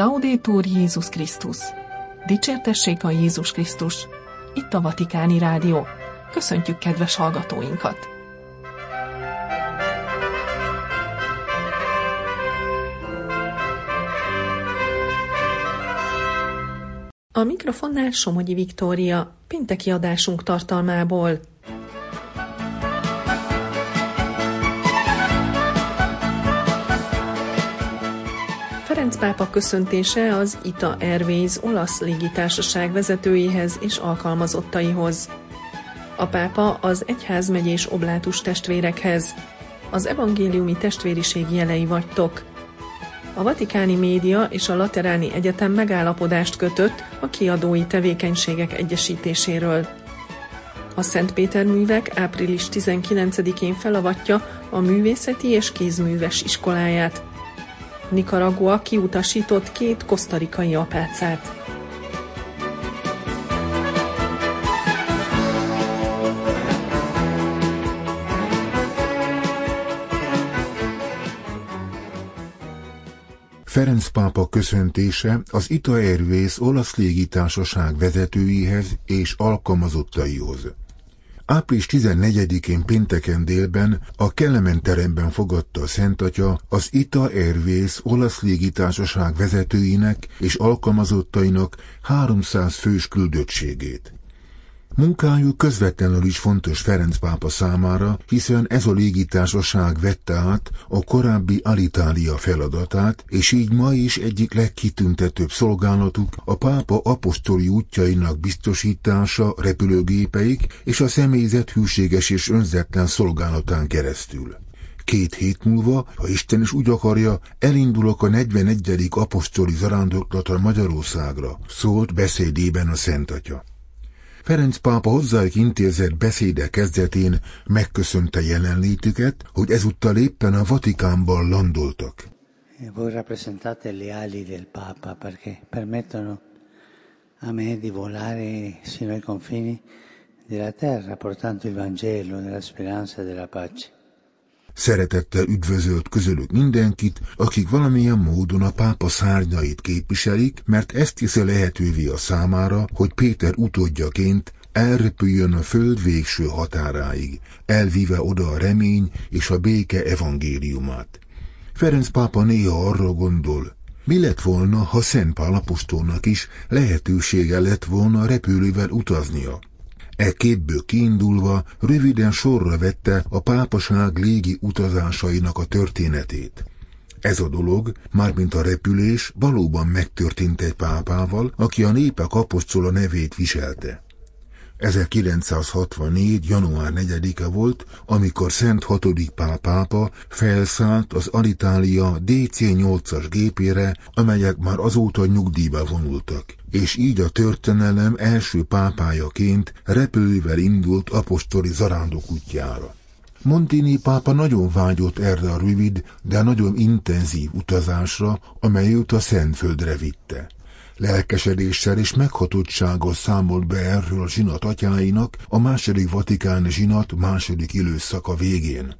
Laudétur Jézus Krisztus! Dicsértessék a Jézus Krisztus! Itt a Vatikáni Rádió. Köszöntjük kedves hallgatóinkat! A mikrofonnál Somogyi Viktória, pinteki adásunk tartalmából. Ferenc pápa köszöntése az ITA Airways olasz légitársaság vezetőjéhez és alkalmazottaihoz. A pápa az egyházmegyés oblátus testvérekhez. Az evangéliumi testvériség jelei vagytok. A Vatikáni Média és a Lateráni Egyetem megállapodást kötött a kiadói tevékenységek egyesítéséről. A Szent Péter művek április 19-én felavatja a művészeti és kézműves iskoláját. Nicaragua kiutasított két kosztarikai apácát. Ferenc pápa köszöntése az Ita Airways olasz légitársaság vezetőihez és alkalmazottaihoz. Április 14-én pénteken délben a Kelemen teremben fogadta a Szent Atya az Ita Airways olasz légitársaság vezetőinek és alkalmazottainak 300 fős küldöttségét. Munkájuk közvetlenül is fontos Ferenc pápa számára, hiszen ez a légitársaság vette át a korábbi Alitalia feladatát, és így ma is egyik legkitüntetőbb szolgálatuk a pápa apostoli útjainak biztosítása repülőgépeik és a személyzet hűséges és önzetlen szolgálatán keresztül. Két hét múlva, ha Isten is úgy akarja, elindulok a 41. apostoli zarándoklatra Magyarországra, szólt beszédében a Szent Atya. Ferenc pápa hozzájuk intézett beszéde kezdetén megköszönte jelenlétüket, hogy ezúttal éppen a Vatikánban landoltak. Voi rappresentate le ali del Papa perché permettono a me di volare sino ai confini della terra portando il Vangelo della speranza della pace. Szeretettel üdvözölt közülük mindenkit, akik valamilyen módon a pápa szárnyait képviselik, mert ezt teszi lehetővé a számára, hogy Péter utódjaként elrepüljön a föld végső határáig, elvíve oda a remény és a béke evangéliumát. Ferenc pápa néha arra gondol, mi lett volna, ha Szent Pál apostolnak is lehetősége lett volna repülővel utaznia? E képből kiindulva röviden sorra vette a pápaság légi utazásainak a történetét. Ez a dolog, mármint a repülés, valóban megtörtént egy pápával, aki a népek apostola nevét viselte. 1964. január 4-e volt, amikor Szent hatodik pápa felszállt az Alitalia DC-8-as gépére, amelyek már azóta nyugdíjba vonultak, és így a történelem első pápájaként repülővel indult apostoli zarándok útjára. Montini pápa nagyon vágyott erre a rövid, de nagyon intenzív utazásra, amely őt a Szentföldre vitte. Lelkesedéssel és meghatottsággal számolt be erről a zsinat atyáinak a második vatikán zsinat második időszaka végén.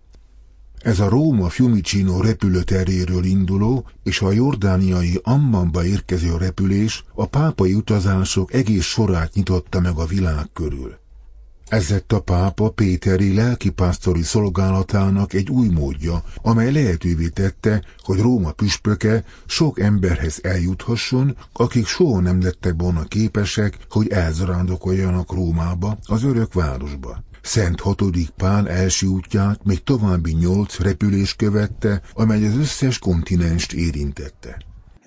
Ez a Róma Fiumicino repülőteréről induló és a jordániai Ammanba érkező repülés a pápai utazások egész sorát nyitotta meg a világ körül. Ez lett a pápa Péteri lelkipásztori szolgálatának egy új módja, amely lehetővé tette, hogy Róma püspöke sok emberhez eljuthasson, akik soha nem lettek volna képesek, hogy elzarándokoljanak Rómába, az örök városba. Szent hatodik Pál első útját még további nyolc repülés követte, amely az összes kontinenst érintette.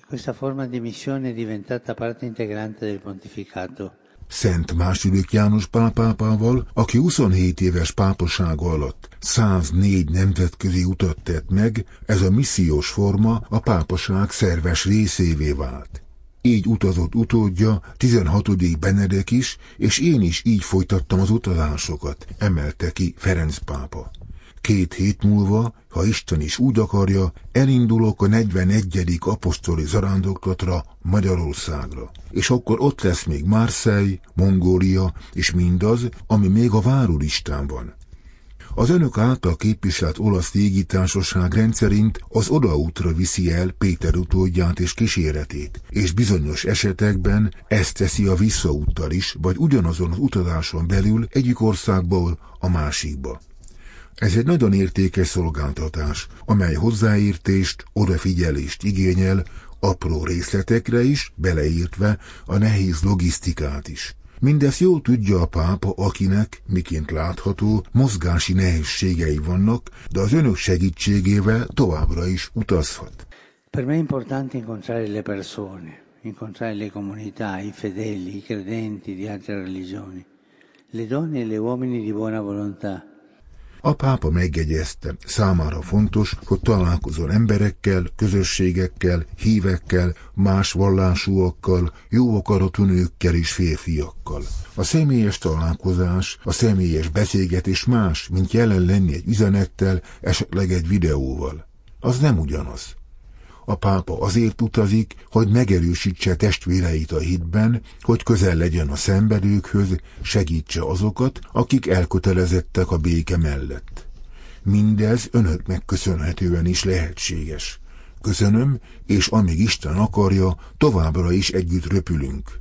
Questa forma di missione è diventata parte integrante del pontificato. Szent második János Pál pápával, aki 27 éves pápasága alatt 104 nemzetközi utat tett meg, ez a missziós forma a pápaság szerves részévé vált. Így utazott utódja, 16. Benedek is, és én is így folytattam az utazásokat, emelte ki Ferenc pápa. Két hét múlva, ha Isten is úgy akarja, elindulok a 41. apostoli zarándoklatra Magyarországra. És akkor ott lesz még Marseille, Mongólia és mindaz, ami még a várólistán van. Az önök által képviselt olasz légitársaság rendszerint az odaútra viszi el Péter utódját és kíséretét, és bizonyos esetekben ezt teszi a visszaúttal is, vagy ugyanazon az utazáson belül egyik országból a másikba. Ez egy nagyon értékes szolgáltatás, amely hozzáértést, odafigyelést igényel, apró részletekre is, beleértve a nehéz logisztikát is. Mindezt jól tudja a pápa, akinek, miként látható, mozgási nehézségei vannak, de az önök segítségével továbbra is utazhat. Per me è importante incontrare le persone, incontrare le comunità, i fedeli, i credenti di altre religioni, le donne e le uomini di buona volontà, a pápa megjegyezte, számára fontos, hogy találkozol emberekkel, közösségekkel, hívekkel, más vallásúakkal, jó akaratú nőkkel és férfiakkal. A személyes találkozás, a személyes beszélgetés más, mint jelen lenni egy üzenettel, esetleg egy videóval. Az nem ugyanaz. A pápa azért utazik, hogy megerősítse testvéreit a hitben, hogy közel legyen a szenvedőkhöz, segítse azokat, akik elkötelezettek a béke mellett. Mindez önöknek köszönhetően is lehetséges. Köszönöm, és amíg Isten akarja, továbbra is együtt röpülünk.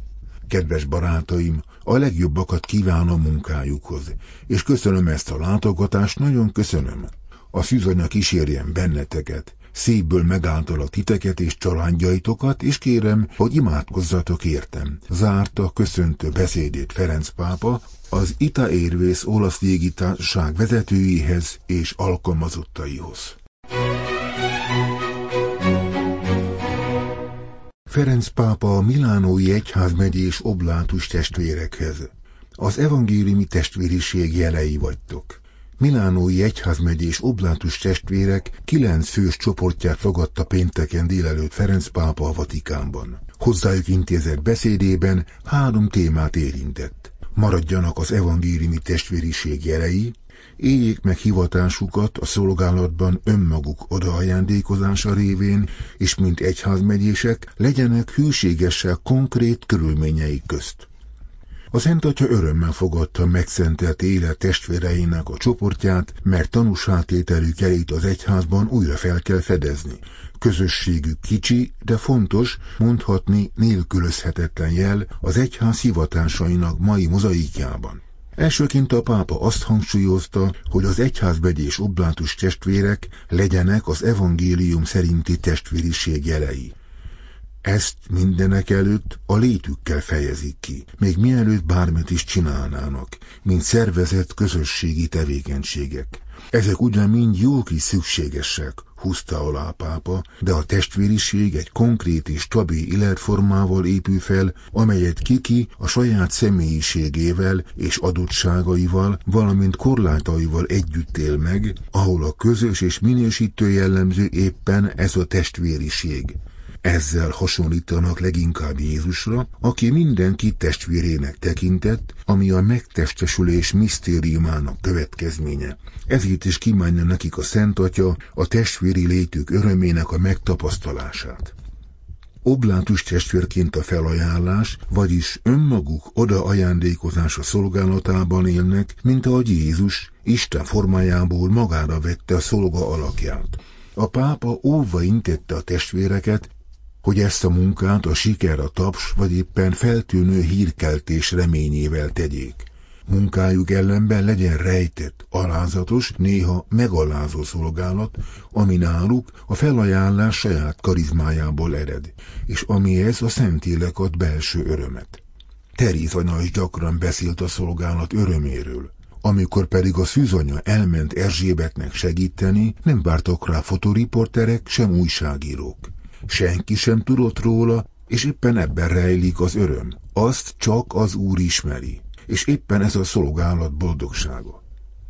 Kedves barátaim, a legjobbakat kívánom munkájukhoz, és köszönöm ezt a látogatást, nagyon köszönöm. A szűzanya kísérjen benneteket, szívből megálltalak titeket és családjaitokat, és kérem, hogy imádkozzatok értem. Zárta köszöntő beszédét Ferenc pápa az Ita Érvész olasz légitársaság vezetőihez és alkalmazottaihoz. Ferenc pápa a Milánói Egyházmegyés oblátus testvérekhez. Az evangéliumi testvériség jelei vagytok. Milánói egyházmegyés oblátus testvérek kilenc fős csoportját fogadta pénteken délelőtt Ferenc pápa a Vatikánban. Hozzájuk intézett beszédében három témát érintett. Maradjanak az evangéliumi testvériség jelei, éljék meg hivatásukat a szolgálatban önmaguk odaajándékozása révén, és mint egyházmegyések legyenek hűségessel konkrét körülményeik közt. A Szent Atya örömmel fogadta megszentelt élet testvéreinek a csoportját, mert tanúsátételük elét az egyházban újra fel kell fedezni. Közösségük kicsi, de fontos, mondhatni nélkülözhetetlen jel az egyház hivatásainak mai mozaikjában. Elsőként a pápa azt hangsúlyozta, hogy az egyházbegyés oblátus testvérek legyenek az evangélium szerinti testvériség jelei. Ezt mindenek előtt a létükkel fejezik ki, még mielőtt bármit is csinálnának, mint szervezett közösségi tevékenységek. Ezek ugyan mind jók is szükségesek, húzta alá pápa, de a testvériség egy konkrét és stabil életformával épül fel, amelyet Kiki a saját személyiségével és adottságaival, valamint korlátaival együtt él meg, ahol a közös és minősítő jellemző éppen ez a testvériség. Ezzel hasonlítanak leginkább Jézusra, aki mindenki testvérének tekintett, ami a megtestesülés misztériumának következménye. Ezért is kívánja nekik a Szent Atya a testvéri létük örömének a megtapasztalását. Oblátus testvérként a felajánlás, vagyis önmaguk oda ajándékozása szolgálatában élnek, mint ahogy Jézus Isten formájából magára vette a szolga alakját. A pápa óva intette a testvéreket, hogy ezt a munkát a siker, a taps vagy éppen feltűnő hírkeltés reményével tegyék. Munkájuk ellenben legyen rejtett, alázatos, néha megalázó szolgálat, ami náluk a felajánlás saját karizmájából ered, és amihez a Szentélek ad belső örömet. Teréz anya is gyakran beszélt a szolgálat öröméről. Amikor pedig a szűzanya elment Erzsébetnek segíteni, nem vártak rá fotoriporterek, sem újságírók. Senki sem tudott róla, és éppen ebben rejlik az öröm. Azt csak az Úr ismeri, és éppen ez a szolgálat boldogsága.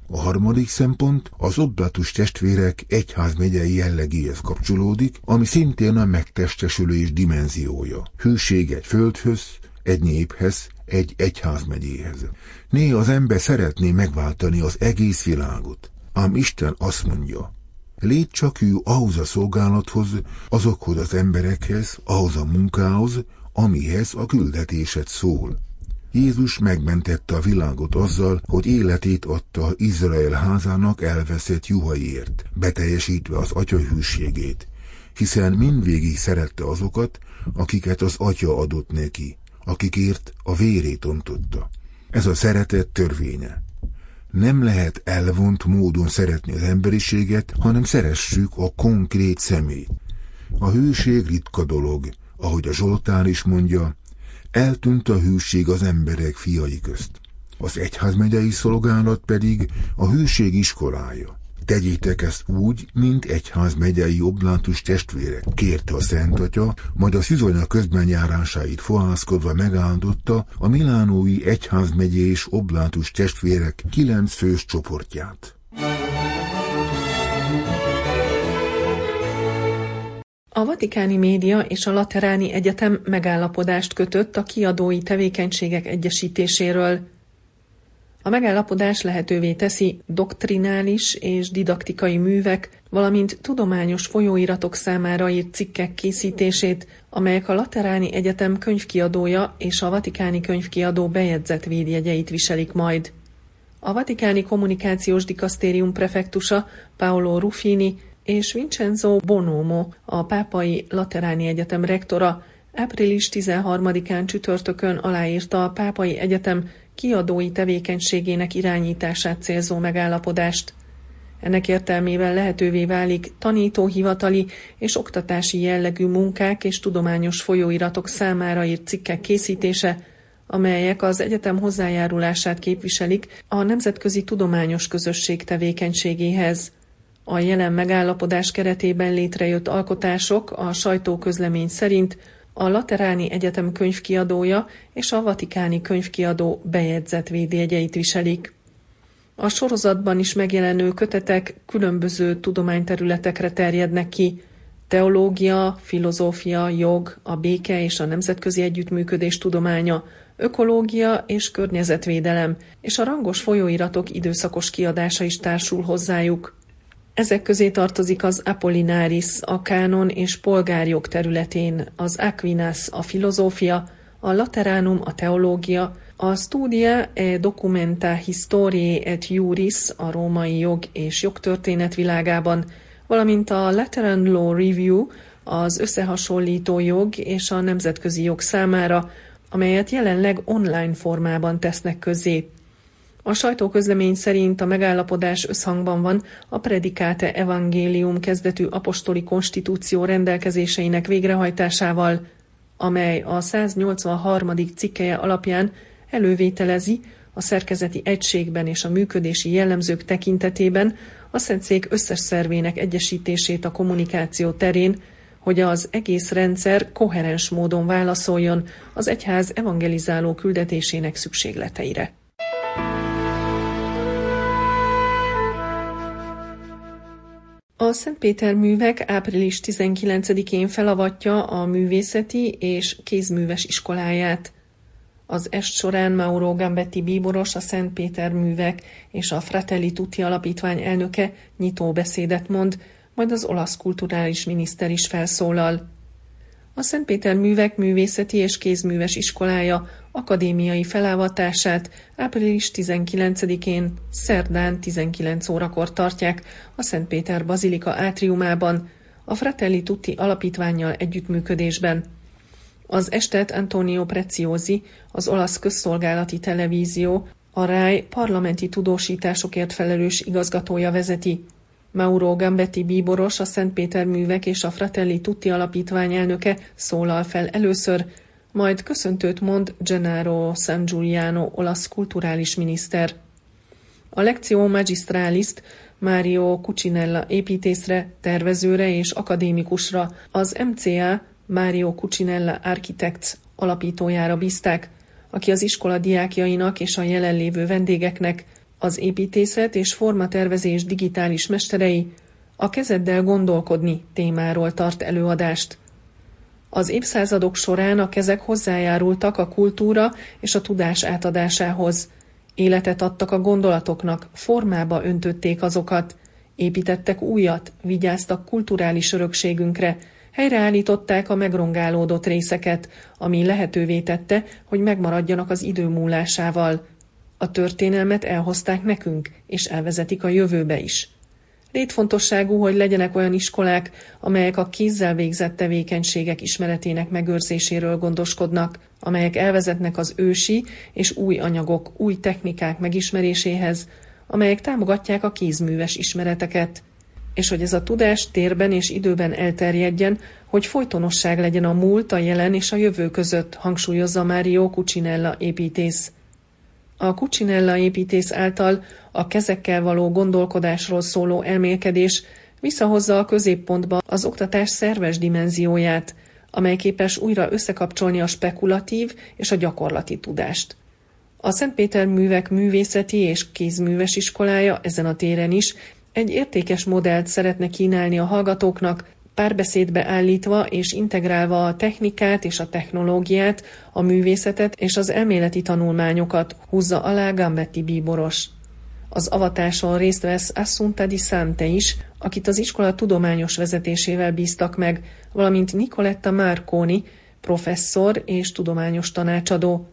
A harmadik szempont az oblatus testvérek egyházmegyei jellegéhez kapcsolódik, ami szintén a megtestesülés dimenziója. Hűség egy földhöz, egy néphez, egy egyházmegyéhez. Néha az ember szeretné megváltani az egész világot, ám Isten azt mondja, Légy csak ő ahhoz a szolgálathoz, azokhoz az emberekhez, ahhoz a munkához, amihez a küldetésed szól. Jézus megmentette a világot azzal, hogy életét adta Izrael házának elveszett juhaiért, beteljesítve az atya hűségét, hiszen mindvégig szerette azokat, akiket az atya adott neki, akikért a vérét ontotta. Ez a szeretet törvénye. Nem lehet elvont módon szeretni az emberiséget, hanem szeressük a konkrét szemét. A hűség ritka dolog, ahogy a Zsoltár is mondja, eltűnt a hűség az emberek fiai közt. Az egyházmegyei szolgálat pedig a hűség iskolája. Tegyétek ezt úgy, mint egyház megyei oblátus testvérek, kérte a Szent Atya, majd a szizonya közben járásait fohászkodva megáldotta a milánói egyház és oblátus testvérek kilenc fős csoportját. A Vatikáni Média és a Lateráni Egyetem megállapodást kötött a kiadói tevékenységek egyesítéséről. A megállapodás lehetővé teszi doktrinális és didaktikai művek, valamint tudományos folyóiratok számára írt cikkek készítését, amelyek a Lateráni Egyetem könyvkiadója és a Vatikáni könyvkiadó bejegyzett védjegyeit viselik majd. A Vatikáni Kommunikációs Dikasztérium prefektusa Paolo Ruffini és Vincenzo Bonomo, a Pápai Lateráni Egyetem rektora, április 13-án csütörtökön aláírta a Pápai Egyetem kiadói tevékenységének irányítását célzó megállapodást. Ennek értelmével lehetővé válik tanítóhivatali és oktatási jellegű munkák és tudományos folyóiratok számára írt cikkek készítése, amelyek az egyetem hozzájárulását képviselik a nemzetközi tudományos közösség tevékenységéhez. A jelen megállapodás keretében létrejött alkotások a sajtóközlemény szerint a Lateráni Egyetem könyvkiadója és a Vatikáni könyvkiadó bejegyzett védjegyeit viselik. A sorozatban is megjelenő kötetek különböző tudományterületekre terjednek ki, teológia, filozófia, jog, a béke és a nemzetközi együttműködés tudománya, ökológia és környezetvédelem, és a rangos folyóiratok időszakos kiadása is társul hozzájuk. Ezek közé tartozik az Apollinaris a kánon és polgárjog területén, az Aquinas a filozófia, a Lateranum a teológia, a Studia e Documenta Historiae et Juris a római jog és jogtörténet világában, valamint a Lateran Law Review az összehasonlító jog és a nemzetközi jog számára, amelyet jelenleg online formában tesznek közé. A sajtóközlemény szerint a megállapodás összhangban van a Predikate Evangélium kezdetű apostoli konstitúció rendelkezéseinek végrehajtásával, amely a 183. cikkeje alapján elővételezi a szerkezeti egységben és a működési jellemzők tekintetében a Szentszék összes szervének egyesítését a kommunikáció terén, hogy az egész rendszer koherens módon válaszoljon az egyház evangelizáló küldetésének szükségleteire. A Szentpéter művek április 19-én felavatja a művészeti és kézműves iskoláját. Az est során Mauro Gambetti bíboros, a Szentpéter művek és a Fratelli Tutti alapítvány elnöke nyitó beszédet mond, majd az olasz kulturális miniszter is felszólal. A Szentpéter Művek Művészeti és Kézműves Iskolája akadémiai felávatását április 19-én, szerdán 19 órakor tartják a Szentpéter Bazilika átriumában, a Fratelli Tutti alapítványjal együttműködésben. Az estet Antonio Preziosi, az olasz közszolgálati televízió, a RAI parlamenti tudósításokért felelős igazgatója vezeti. Mauro Gambetti bíboros, a Szentpéter művek és a Fratelli Tutti alapítvány elnöke szólal fel először, majd köszöntőt mond Gennaro San Giuliano olasz kulturális miniszter. A Lectio Magistralist Mario Cucinella építészre, tervezőre és akadémikusra, az MCA Mario Cucinella Architects alapítójára bízták, aki az iskola diákjainak és a jelenlévő vendégeknek az építészet és formatervezés digitális mesterei a kezeddel gondolkodni témáról tart előadást. Az évszázadok során a kezek hozzájárultak a kultúra és a tudás átadásához. Életet adtak a gondolatoknak, formába öntötték azokat, építettek újat, vigyáztak kulturális örökségünkre, Helyreállították a megrongálódott részeket, ami lehetővé tette, hogy megmaradjanak az idő múlásával. A történelmet elhozták nekünk, és elvezetik a jövőbe is. Létfontosságú, hogy legyenek olyan iskolák, amelyek a kézzel végzett tevékenységek ismeretének megőrzéséről gondoskodnak, amelyek elvezetnek az ősi és új anyagok, új technikák megismeréséhez, amelyek támogatják a kézműves ismereteket, és hogy ez a tudás térben és időben elterjedjen, hogy folytonosság legyen a múlt, a jelen és a jövő között, hangsúlyozza Mário Cucinella építész. A Cucinella építész által a kezekkel való gondolkodásról szóló elmélkedés visszahozza a középpontba az oktatás szerves dimenzióját, amely képes újra összekapcsolni a spekulatív és a gyakorlati tudást. A Szentpéter művek művészeti és kézműves iskolája ezen a téren is egy értékes modellt szeretne kínálni a hallgatóknak, párbeszédbe állítva és integrálva a technikát és a technológiát, a művészetet és az elméleti tanulmányokat, húzza alá Gambetti bíboros. Az avatáson részt vesz Assunta di Sante is, akit az iskola tudományos vezetésével bíztak meg, valamint Nicoletta Marconi, professzor és tudományos tanácsadó.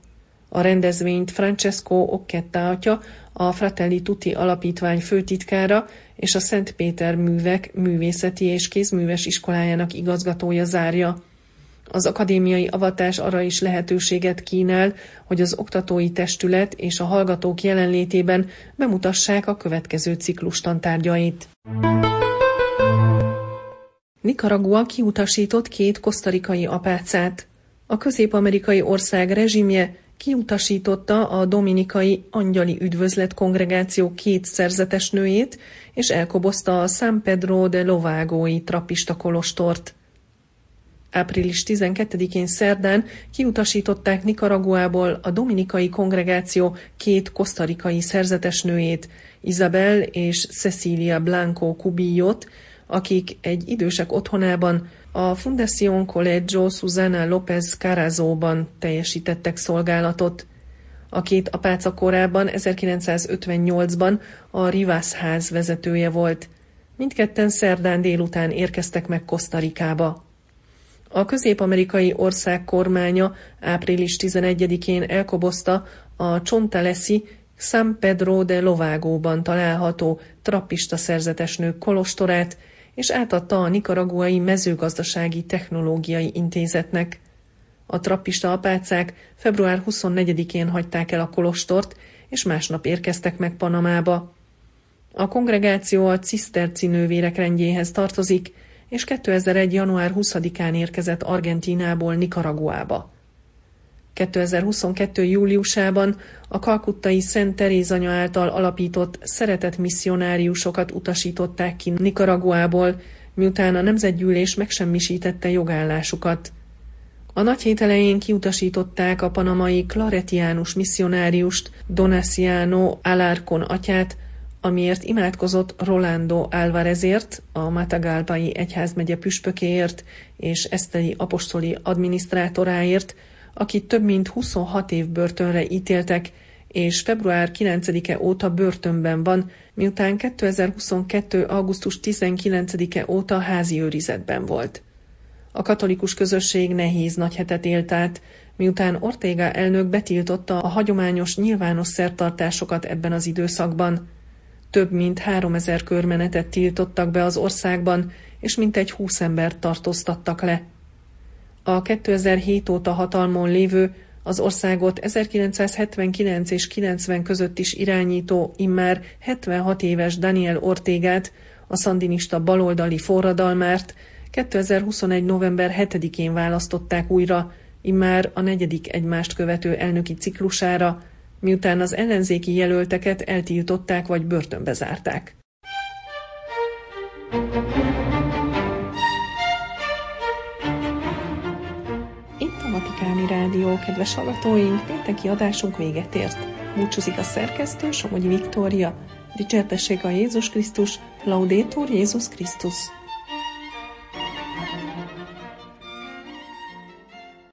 A rendezvényt Francesco Occhetta atya, a Fratelli Tutti alapítvány főtitkára és a Szent Péter művek művészeti és kézműves iskolájának igazgatója zárja. Az akadémiai avatás arra is lehetőséget kínál, hogy az oktatói testület és a hallgatók jelenlétében bemutassák a következő ciklus tantárgyait. Nicaragua kiutasított két kosztarikai apácát. A közép-amerikai ország rezsimje kiutasította a dominikai angyali üdvözlet kongregáció két szerzetes nőjét, és elkobozta a San Pedro de Lovágói trapista kolostort. Április 12-én szerdán kiutasították Nicaraguából a dominikai kongregáció két kosztarikai szerzetes nőjét, Isabel és Cecilia Blanco Cubillot, akik egy idősek otthonában a Fundación Colegio Susana López Carazóban teljesítettek szolgálatot. A két apáca korábban 1958-ban a Rivas ház vezetője volt. Mindketten szerdán délután érkeztek meg Kosztarikába. A közép-amerikai ország kormánya április 11-én elkobozta a Csontaleszi San Pedro de Lovágóban található trappista szerzetesnők kolostorát, és átadta a Nikaraguai Mezőgazdasági Technológiai Intézetnek. A trappista apácák február 24-én hagyták el a kolostort, és másnap érkeztek meg Panamába. A kongregáció a ciszterci nővérek rendjéhez tartozik, és 2001. január 20-án érkezett Argentinából Nikaraguába. 2022. júliusában a kalkuttai Szent Teréz anya által alapított szeretett misszionáriusokat utasították ki Nikaraguából, miután a nemzetgyűlés megsemmisítette jogállásukat. A nagy hét elején kiutasították a panamai klaretiánus misszionáriust, Donaciano Alarcon atyát, amiért imádkozott Rolando Álvarezért, a Matagalpai egyházmegye püspökéért és Eszteli apostoli adminisztrátoráért, akit több mint 26 év börtönre ítéltek, és február 9-e óta börtönben van, miután 2022. augusztus 19-e óta házi őrizetben volt. A katolikus közösség nehéz nagy hetet élt át, miután Ortega elnök betiltotta a hagyományos nyilvános szertartásokat ebben az időszakban. Több mint 3000 körmenetet tiltottak be az országban, és mintegy 20 embert tartóztattak le. A 2007 óta hatalmon lévő, az országot 1979 és 90 között is irányító, immár 76 éves Daniel Ortégát, a szandinista baloldali forradalmárt 2021. november 7-én választották újra, immár a negyedik egymást követő elnöki ciklusára, miután az ellenzéki jelölteket eltiltották vagy börtönbe zárták. Vatikáni Rádió, kedves hallgatóink, pénteki adásunk véget ért. Búcsúzik a szerkesztő, Somogyi Viktória. Dicsértessék a Jézus Krisztus, Laudétur Jézus Krisztus.